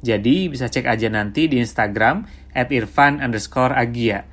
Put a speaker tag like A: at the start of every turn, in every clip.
A: jadi bisa cek aja nanti di Instagram at irfan underscore agia.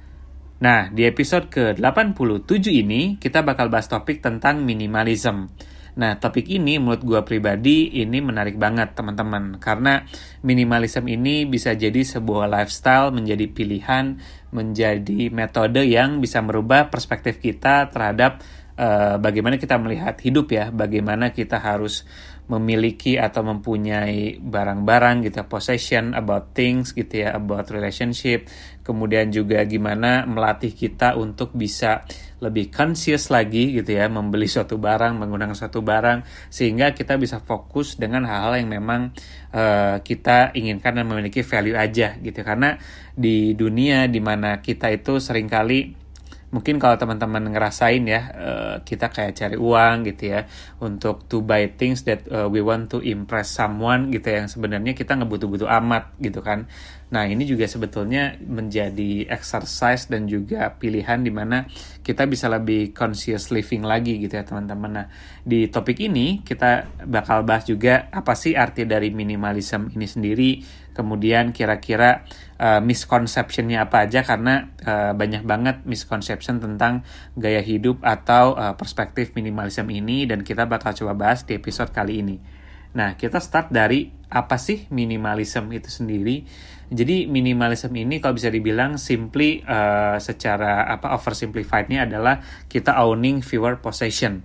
A: Nah, di episode ke-87 ini kita bakal bahas topik tentang minimalism. Nah, topik ini menurut gue pribadi ini menarik banget teman-teman. Karena minimalism ini bisa jadi sebuah lifestyle, menjadi pilihan, menjadi metode yang bisa merubah perspektif kita terhadap uh, bagaimana kita melihat hidup ya, bagaimana kita harus memiliki atau mempunyai barang-barang gitu ya, possession about things gitu ya, about relationship, kemudian juga gimana melatih kita untuk bisa lebih conscious lagi gitu ya, membeli suatu barang, menggunakan suatu barang sehingga kita bisa fokus dengan hal-hal yang memang uh, kita inginkan dan memiliki value aja gitu karena di dunia di mana kita itu sering kali mungkin kalau teman-teman ngerasain ya uh, kita kayak cari uang gitu ya untuk to buy things that uh, we want to impress someone gitu ya yang sebenarnya kita ngebutuh-butuh amat gitu kan nah ini juga sebetulnya menjadi exercise dan juga pilihan di mana kita bisa lebih conscious living lagi gitu ya teman-teman. Nah di topik ini kita bakal bahas juga apa sih arti dari minimalism ini sendiri. Kemudian kira-kira uh, misconceptionnya apa aja? Karena uh, banyak banget misconception tentang gaya hidup atau uh, perspektif minimalism ini dan kita bakal coba bahas di episode kali ini. Nah, kita start dari apa sih minimalism itu sendiri. Jadi minimalism ini kalau bisa dibilang simply uh, secara apa oversimplifiednya adalah kita owning fewer possession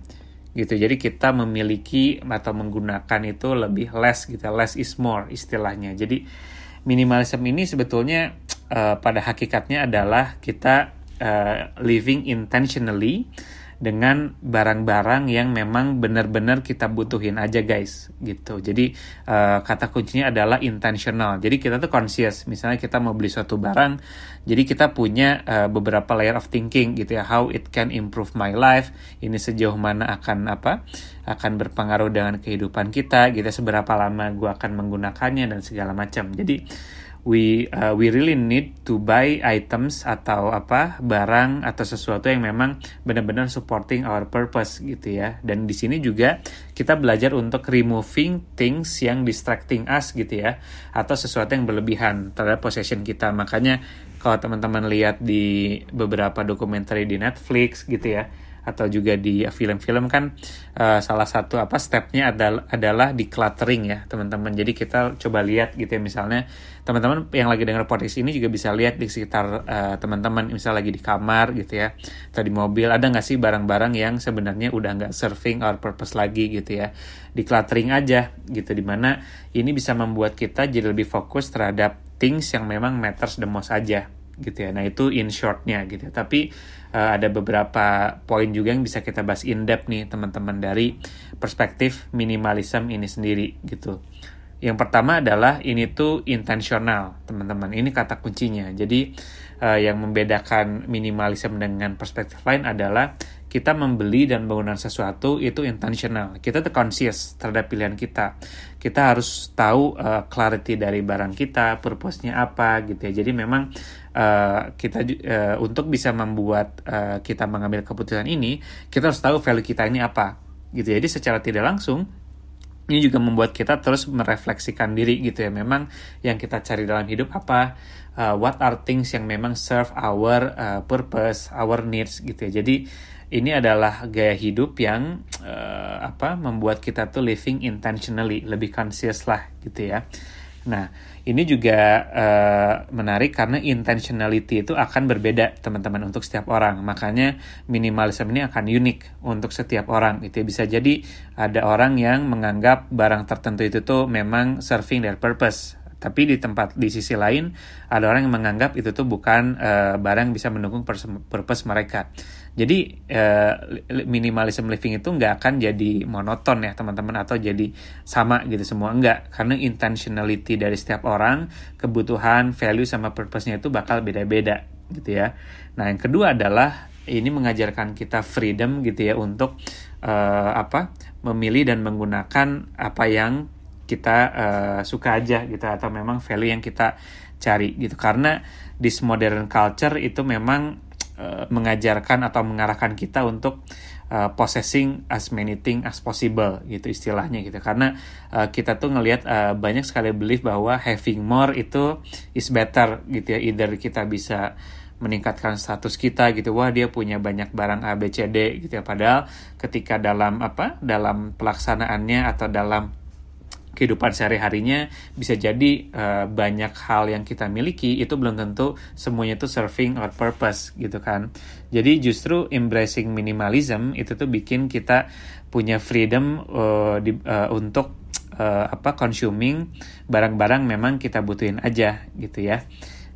A: gitu. Jadi kita memiliki atau menggunakan itu lebih less gitu, less is more istilahnya. Jadi minimalism ini sebetulnya uh, pada hakikatnya adalah kita uh, living intentionally dengan barang-barang yang memang benar-benar kita butuhin aja guys gitu. Jadi uh, kata kuncinya adalah intentional. Jadi kita tuh conscious. Misalnya kita mau beli suatu barang jadi kita punya uh, beberapa layer of thinking gitu ya. How it can improve my life. Ini sejauh mana akan apa akan berpengaruh dengan kehidupan kita gitu seberapa lama gue akan menggunakannya dan segala macam. Jadi we uh, we really need to buy items atau apa barang atau sesuatu yang memang benar-benar supporting our purpose gitu ya. Dan di sini juga kita belajar untuk removing things yang distracting us gitu ya atau sesuatu yang berlebihan terhadap possession kita. Makanya kalau teman-teman lihat di beberapa dokumenter di Netflix gitu ya atau juga di film-film kan uh, salah satu apa stepnya adalah adalah decluttering ya teman-teman jadi kita coba lihat gitu ya misalnya teman-teman yang lagi dengar podcast ini juga bisa lihat di sekitar uh, teman-teman misalnya lagi di kamar gitu ya atau di mobil ada nggak sih barang-barang yang sebenarnya udah nggak serving our purpose lagi gitu ya decluttering aja gitu di mana ini bisa membuat kita jadi lebih fokus terhadap things yang memang matters the most aja gitu ya. Nah itu in shortnya gitu. Tapi uh, ada beberapa poin juga yang bisa kita bahas in depth nih teman-teman dari perspektif minimalism ini sendiri gitu. Yang pertama adalah ini tuh intensional teman-teman. Ini kata kuncinya. Jadi uh, yang membedakan minimalism dengan perspektif lain adalah kita membeli dan menggunakan sesuatu itu intentional. Kita tuh conscious terhadap pilihan kita. Kita harus tahu uh, clarity dari barang kita, purpose-nya apa gitu ya. Jadi memang uh, kita uh, untuk bisa membuat uh, kita mengambil keputusan ini, kita harus tahu value kita ini apa gitu. Jadi secara tidak langsung ini juga membuat kita terus merefleksikan diri gitu ya. Memang yang kita cari dalam hidup apa? Uh, what are things yang memang serve our uh, purpose our needs gitu ya. Jadi ini adalah gaya hidup yang uh, apa membuat kita tuh living intentionally lebih conscious lah gitu ya nah ini juga uh, menarik karena intentionality itu akan berbeda teman-teman untuk setiap orang. Makanya minimalism ini akan unik untuk setiap orang. Itu bisa jadi ada orang yang menganggap barang tertentu itu tuh memang serving their purpose. Tapi di tempat di sisi lain ada orang yang menganggap itu tuh bukan uh, barang bisa mendukung purpose mereka. Jadi uh, minimalism living itu nggak akan jadi monoton ya teman-teman atau jadi sama gitu semua enggak karena intentionality dari setiap orang, kebutuhan, value sama purpose-nya itu bakal beda-beda gitu ya. Nah, yang kedua adalah ini mengajarkan kita freedom gitu ya untuk uh, apa? memilih dan menggunakan apa yang kita uh, suka aja gitu atau memang value yang kita cari gitu karena this modern culture itu memang uh, mengajarkan atau mengarahkan kita untuk uh, possessing as many things as possible gitu istilahnya gitu. Karena uh, kita tuh ngelihat uh, banyak sekali belief bahwa having more itu is better gitu ya. Either kita bisa meningkatkan status kita gitu. Wah dia punya banyak barang A B C D gitu ya. Padahal ketika dalam apa dalam pelaksanaannya atau dalam kehidupan sehari-harinya bisa jadi uh, banyak hal yang kita miliki itu belum tentu semuanya itu serving our purpose gitu kan. Jadi justru embracing minimalism itu tuh bikin kita punya freedom uh, di, uh, untuk uh, apa consuming barang-barang memang kita butuhin aja gitu ya.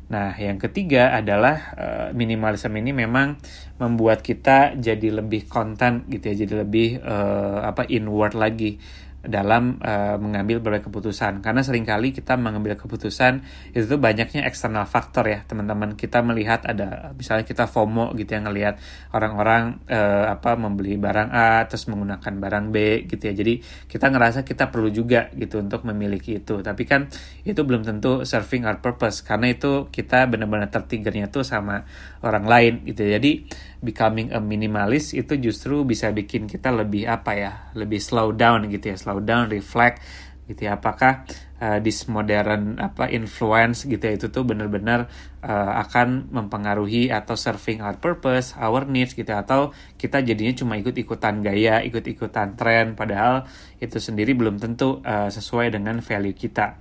A: Nah, yang ketiga adalah uh, minimalism ini memang membuat kita jadi lebih konten gitu ya, jadi lebih uh, apa inward lagi dalam uh, mengambil berbagai keputusan. Karena sering kali kita mengambil keputusan itu banyaknya eksternal faktor ya. Teman-teman kita melihat ada misalnya kita FOMO gitu yang ngelihat orang-orang uh, apa membeli barang A terus menggunakan barang B gitu ya. Jadi kita ngerasa kita perlu juga gitu untuk memiliki itu. Tapi kan itu belum tentu serving our purpose. Karena itu kita benar-benar tertigernya tuh sama orang lain gitu jadi becoming a minimalist itu justru bisa bikin kita lebih apa ya lebih slow down gitu ya slow down reflect gitu ya apakah uh, this modern apa influence gitu ya itu tuh benar-benar uh, akan mempengaruhi atau serving our purpose our needs gitu ya. atau kita jadinya cuma ikut-ikutan gaya ikut-ikutan tren padahal itu sendiri belum tentu uh, sesuai dengan value kita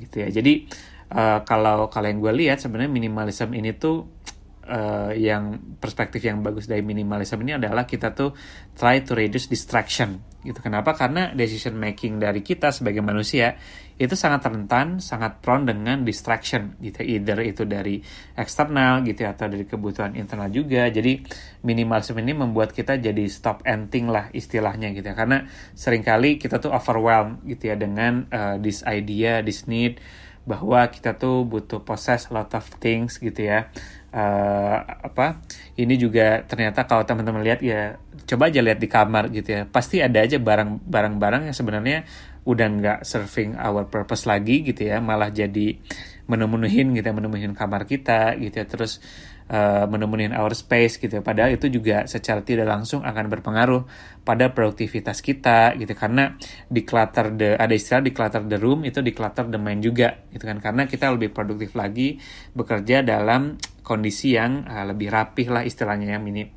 A: gitu ya jadi uh, kalau yang gue lihat sebenarnya minimalism ini tuh uh, yang perspektif yang bagus dari minimalism ini adalah kita tuh try to reduce distraction gitu. Kenapa? Karena decision making dari kita sebagai manusia itu sangat rentan, sangat prone dengan distraction gitu. Either itu dari eksternal gitu atau dari kebutuhan internal juga. Jadi minimalism ini membuat kita jadi stop and think lah istilahnya gitu ya. Karena sering kali kita tuh overwhelmed gitu ya dengan uh, this idea, this need bahwa kita tuh butuh possess a lot of things gitu ya. Uh, apa ini juga ternyata kalau teman-teman lihat ya coba aja lihat di kamar gitu ya. Pasti ada aja barang barang-barang yang sebenarnya udah nggak serving our purpose lagi gitu ya. Malah jadi menemunuhin gitu ya menemunuhin kamar kita gitu ya. Terus menemunuhin our space gitu ya. Padahal itu juga secara tidak langsung akan berpengaruh pada produktivitas kita gitu. Karena declutter the ada istilah declutter the room itu declutter the mind juga gitu kan. Karena kita lebih produktif lagi bekerja dalam kondisi yang uh, lebih rapih lah istilahnya ya mini,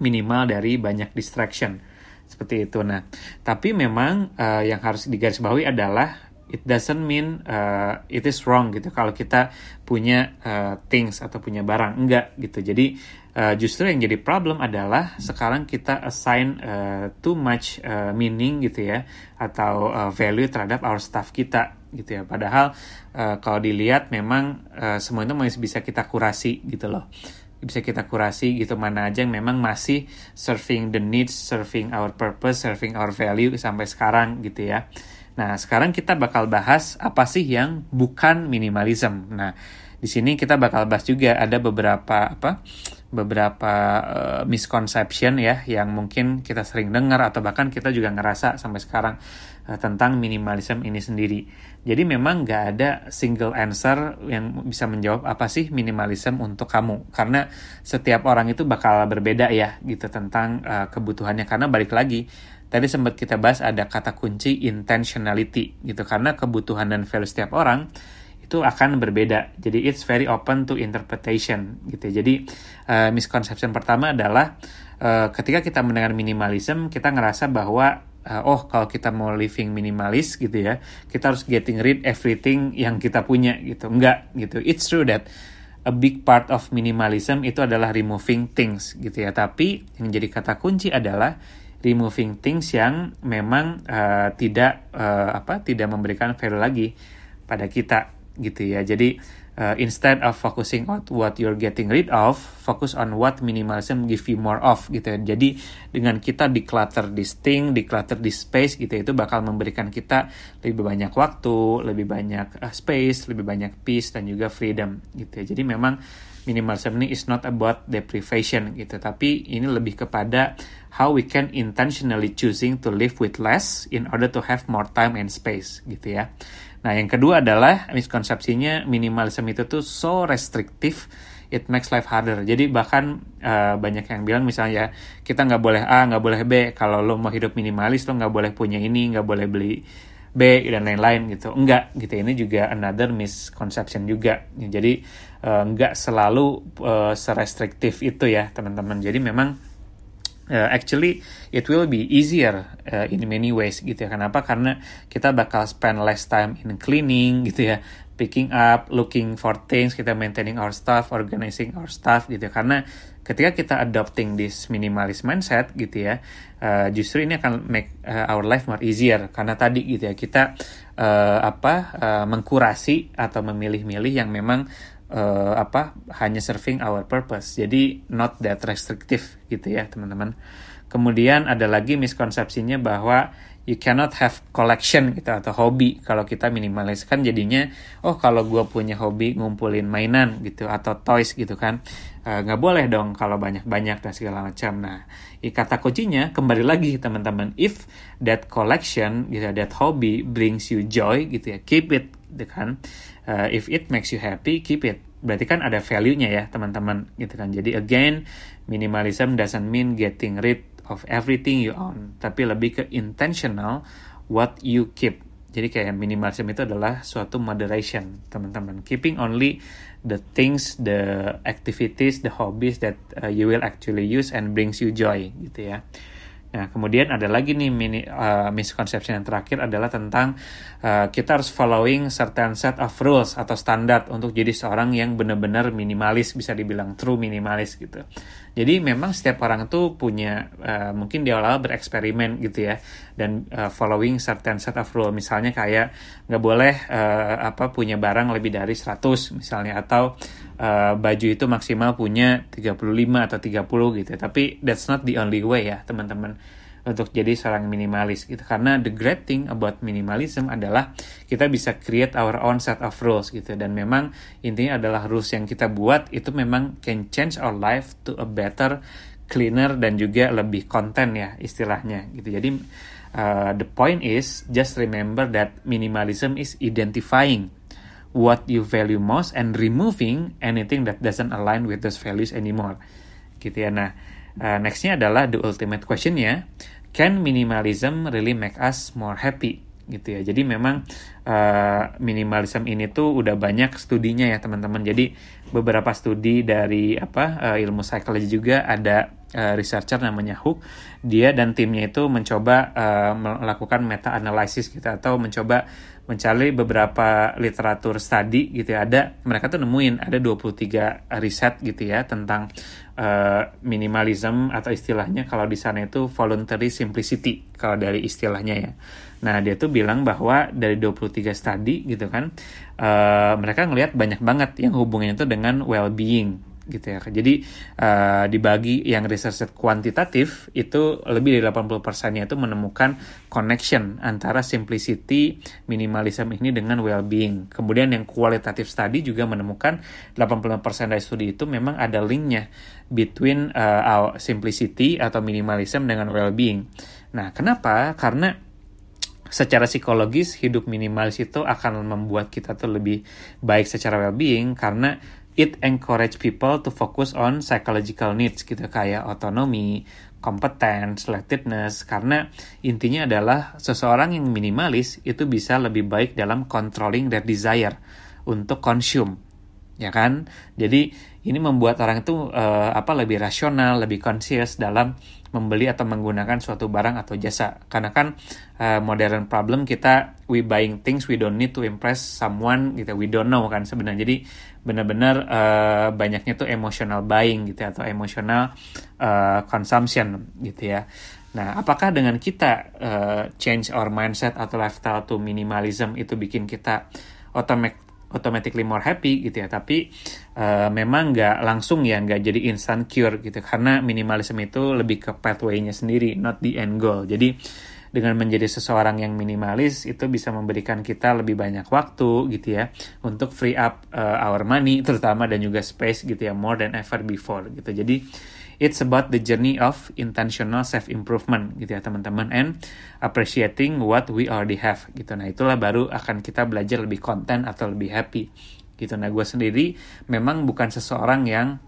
A: minimal dari banyak distraction. Seperti itu. Nah, tapi memang uh, yang harus digarisbawahi adalah it doesn't mean uh, it is wrong gitu kalau kita punya uh, things atau punya barang enggak gitu. Jadi uh, justru yang jadi problem adalah sekarang kita assign uh, too much uh, meaning gitu ya atau uh, value terhadap our stuff kita gitu ya. Padahal uh, kalau dilihat memang uh, semua itu masih bisa kita kurasi gitu loh bisa kita kurasi gitu mana aja yang memang masih serving the needs, serving our purpose, serving our value sampai sekarang gitu ya. Nah, sekarang kita bakal bahas apa sih yang bukan minimalism. Nah, di sini kita bakal bahas juga ada beberapa apa beberapa uh, misconception ya yang mungkin kita sering dengar atau bahkan kita juga ngerasa sampai sekarang uh, tentang minimalism ini sendiri. Jadi memang nggak ada single answer yang bisa menjawab apa sih minimalism untuk kamu karena setiap orang itu bakal berbeda ya gitu tentang uh, kebutuhannya karena balik lagi tadi sempat kita bahas ada kata kunci intentionality gitu karena kebutuhan dan value setiap orang itu akan berbeda. Jadi it's very open to interpretation gitu. Jadi uh, misconception pertama adalah uh, ketika kita mendengar minimalism kita ngerasa bahwa uh, oh kalau kita mau living minimalis gitu ya, kita harus getting rid everything yang kita punya gitu. Enggak gitu. It's true that a big part of minimalism itu adalah removing things gitu ya. Tapi yang jadi kata kunci adalah removing things yang memang uh, tidak uh, apa tidak memberikan value lagi pada kita gitu ya. Jadi uh, instead of focusing on what you're getting rid of, focus on what minimalism give you more of gitu ya. Jadi dengan kita declutter this thing, declutter this space gitu ya, itu bakal memberikan kita lebih banyak waktu, lebih banyak uh, space, lebih banyak peace dan juga freedom gitu ya. Jadi memang minimalism ini is not about deprivation gitu, tapi ini lebih kepada how we can intentionally choosing to live with less in order to have more time and space gitu ya. Nah, yang kedua adalah miskonsepsinya minimalism itu tuh so restrictive it makes life harder. Jadi bahkan uh, banyak yang bilang misalnya kita nggak boleh A, nggak boleh B. Kalau lo mau hidup minimalis lo nggak boleh punya ini, nggak boleh beli B dan lain-lain gitu. Enggak gitu. Ini juga another misconception juga. Jadi uh, nggak selalu uh, serestriktif itu ya teman-teman. Jadi memang uh, actually it will be easier uh, in many ways gitu ya. Kenapa? Karena kita bakal spend less time in cleaning gitu ya, picking up, looking for things, kita maintaining our stuff, organizing our stuff gitu. Karena ketika kita adopting this minimalist mindset gitu ya, uh, justru ini akan make uh, our life more easier karena tadi gitu ya kita uh, apa uh, mengkurasi atau memilih-milih yang memang uh, apa hanya serving our purpose. Jadi not that restrictive gitu ya teman-teman. Kemudian ada lagi miskonsepsinya bahwa you cannot have collection gitu atau hobi. Kalau kita minimalis kan jadinya oh kalau gue punya hobi ngumpulin mainan gitu atau toys gitu kan eh, nggak uh, boleh dong kalau banyak-banyak dan segala macam. Nah kata kuncinya kembali lagi teman-teman if that collection gitu that hobby brings you joy gitu ya keep it gitu kan. Uh, if it makes you happy keep it. Berarti kan ada value-nya ya teman-teman gitu kan. Jadi again minimalism doesn't mean getting rid of everything you own. Tapi lebih ke intentional what you keep. Jadi kayak minimalism itu adalah suatu moderation teman-teman. Keeping only the things the activities the hobbies that uh, you will actually use and brings you joy gitu ya Nah, kemudian ada lagi nih mini, uh, misconception yang terakhir adalah tentang uh, kita harus following certain set of rules atau standar untuk jadi seorang yang benar-benar minimalis, bisa dibilang true minimalis gitu. Jadi memang setiap orang tuh punya uh, mungkin di awal bereksperimen gitu ya dan uh, following certain set of rule. Misalnya kayak nggak boleh uh, apa punya barang lebih dari 100 misalnya atau uh, baju itu maksimal punya 35 atau 30 gitu. Tapi that's not the only way ya teman-teman untuk jadi seorang minimalis gitu. Karena the great thing about minimalism adalah kita bisa create our own set of rules gitu. Dan memang intinya adalah rules yang kita buat itu memang can change our life to a better cleaner dan juga lebih konten ya istilahnya gitu. Jadi uh, the point is just remember that minimalism is identifying what you value most and removing anything that doesn't align with those values anymore. Gitu ya. Nah uh, nextnya adalah the ultimate questionnya. Can minimalism really make us more happy gitu ya. Jadi memang uh, minimalism ini tuh udah banyak studinya ya teman-teman. Jadi beberapa studi dari apa uh, ilmu psikologi juga ada uh, researcher namanya Hook. Dia dan timnya itu mencoba uh, melakukan meta analysis gitu atau mencoba mencari beberapa literatur study gitu ya. Ada mereka tuh nemuin ada 23 riset gitu ya tentang uh, minimalism atau istilahnya kalau di sana itu voluntary simplicity kalau dari istilahnya ya. Nah, dia tuh bilang bahwa dari 23 study gitu kan uh, mereka ngelihat banyak banget yang hubungannya itu dengan well-being gitu ya. Jadi uh, dibagi yang research kuantitatif itu lebih dari 80%-nya itu menemukan connection antara simplicity minimalism ini dengan well-being. Kemudian yang kualitatif study juga menemukan 85% dari studi itu memang ada linknya between uh, our simplicity atau minimalism dengan well-being. Nah, kenapa? Karena secara psikologis hidup minimalis itu akan membuat kita tuh lebih baik secara well-being karena it encourage people to focus on psychological needs gitu kayak otonomi, kompeten, selectedness karena intinya adalah seseorang yang minimalis itu bisa lebih baik dalam controlling their desire untuk consume ya kan? Jadi ini membuat orang itu uh, apa lebih rasional lebih conscious dalam membeli atau menggunakan suatu barang atau jasa. Karena kan uh, modern problem kita we buying things we don't need to impress someone gitu we don't know kan sebenarnya. Jadi benar-benar uh, banyaknya tuh emotional buying gitu ya, atau emotional uh, consumption gitu ya. Nah apakah dengan kita uh, change our mindset atau lifestyle to minimalism itu bikin kita otomatis automatically more happy gitu ya. Tapi uh, memang nggak langsung ya nggak jadi instant cure gitu. Karena minimalism itu lebih ke pathway-nya sendiri not the end goal. Jadi dengan menjadi seseorang yang minimalis itu bisa memberikan kita lebih banyak waktu gitu ya untuk free up uh, our money terutama dan juga space gitu ya more than ever before gitu. Jadi it's about the journey of intentional self improvement gitu ya teman-teman. And appreciating what we already have gitu. Nah itulah baru akan kita belajar lebih konten atau lebih happy gitu. Nah gue sendiri memang bukan seseorang yang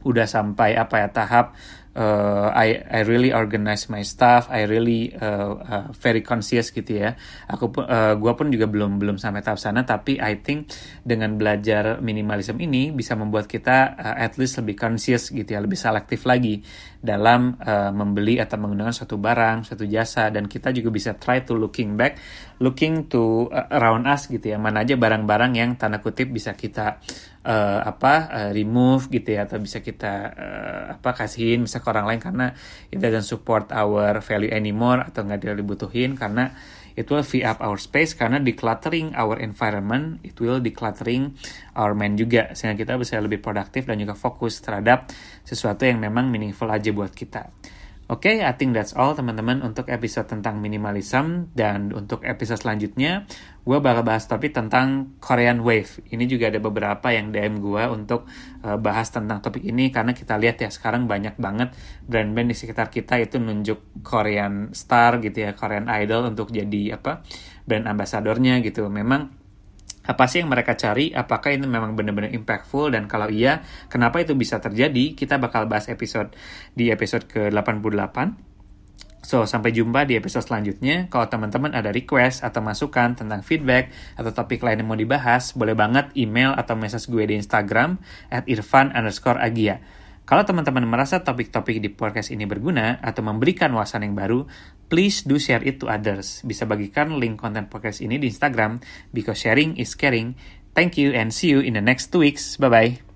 A: udah sampai apa ya tahap uh, I I really organize my stuff, I really uh, uh, very conscious gitu ya. Aku uh, gua pun juga belum belum sampai tahap sana tapi I think dengan belajar minimalism ini bisa membuat kita uh, at least lebih conscious gitu ya, lebih selektif lagi dalam uh, membeli atau menggunakan suatu barang, suatu jasa dan kita juga bisa try to looking back, looking to uh, around us gitu ya. Mana aja barang-barang yang tanda kutip bisa kita uh, apa uh, remove gitu ya atau bisa kita uh, apa kasihin bisa ke orang lain karena it doesn't support our value anymore atau nggak dibutuhin karena it will free up our space karena decluttering our environment it will decluttering our mind juga sehingga kita bisa lebih produktif dan juga fokus terhadap sesuatu yang memang meaningful aja buat kita. Oke, okay, I think that's all teman-teman untuk episode tentang minimalism dan untuk episode selanjutnya gue bakal bahas topik tentang Korean Wave. Ini juga ada beberapa yang DM gue untuk uh, bahas tentang topik ini karena kita lihat ya sekarang banyak banget brand-brand di sekitar kita itu nunjuk Korean star gitu ya, Korean idol untuk jadi apa brand ambasadornya gitu. Memang apa sih yang mereka cari, apakah ini memang benar-benar impactful, dan kalau iya, kenapa itu bisa terjadi, kita bakal bahas episode di episode ke-88. So, sampai jumpa di episode selanjutnya. Kalau teman-teman ada request atau masukan tentang feedback atau topik lain yang mau dibahas, boleh banget email atau message gue di Instagram at irfan underscore agia. Kalau teman-teman merasa topik-topik di podcast ini berguna atau memberikan wawasan yang baru, please do share it to others. Bisa bagikan link konten podcast ini di Instagram because sharing is caring. Thank you and see you in the next two weeks. Bye-bye.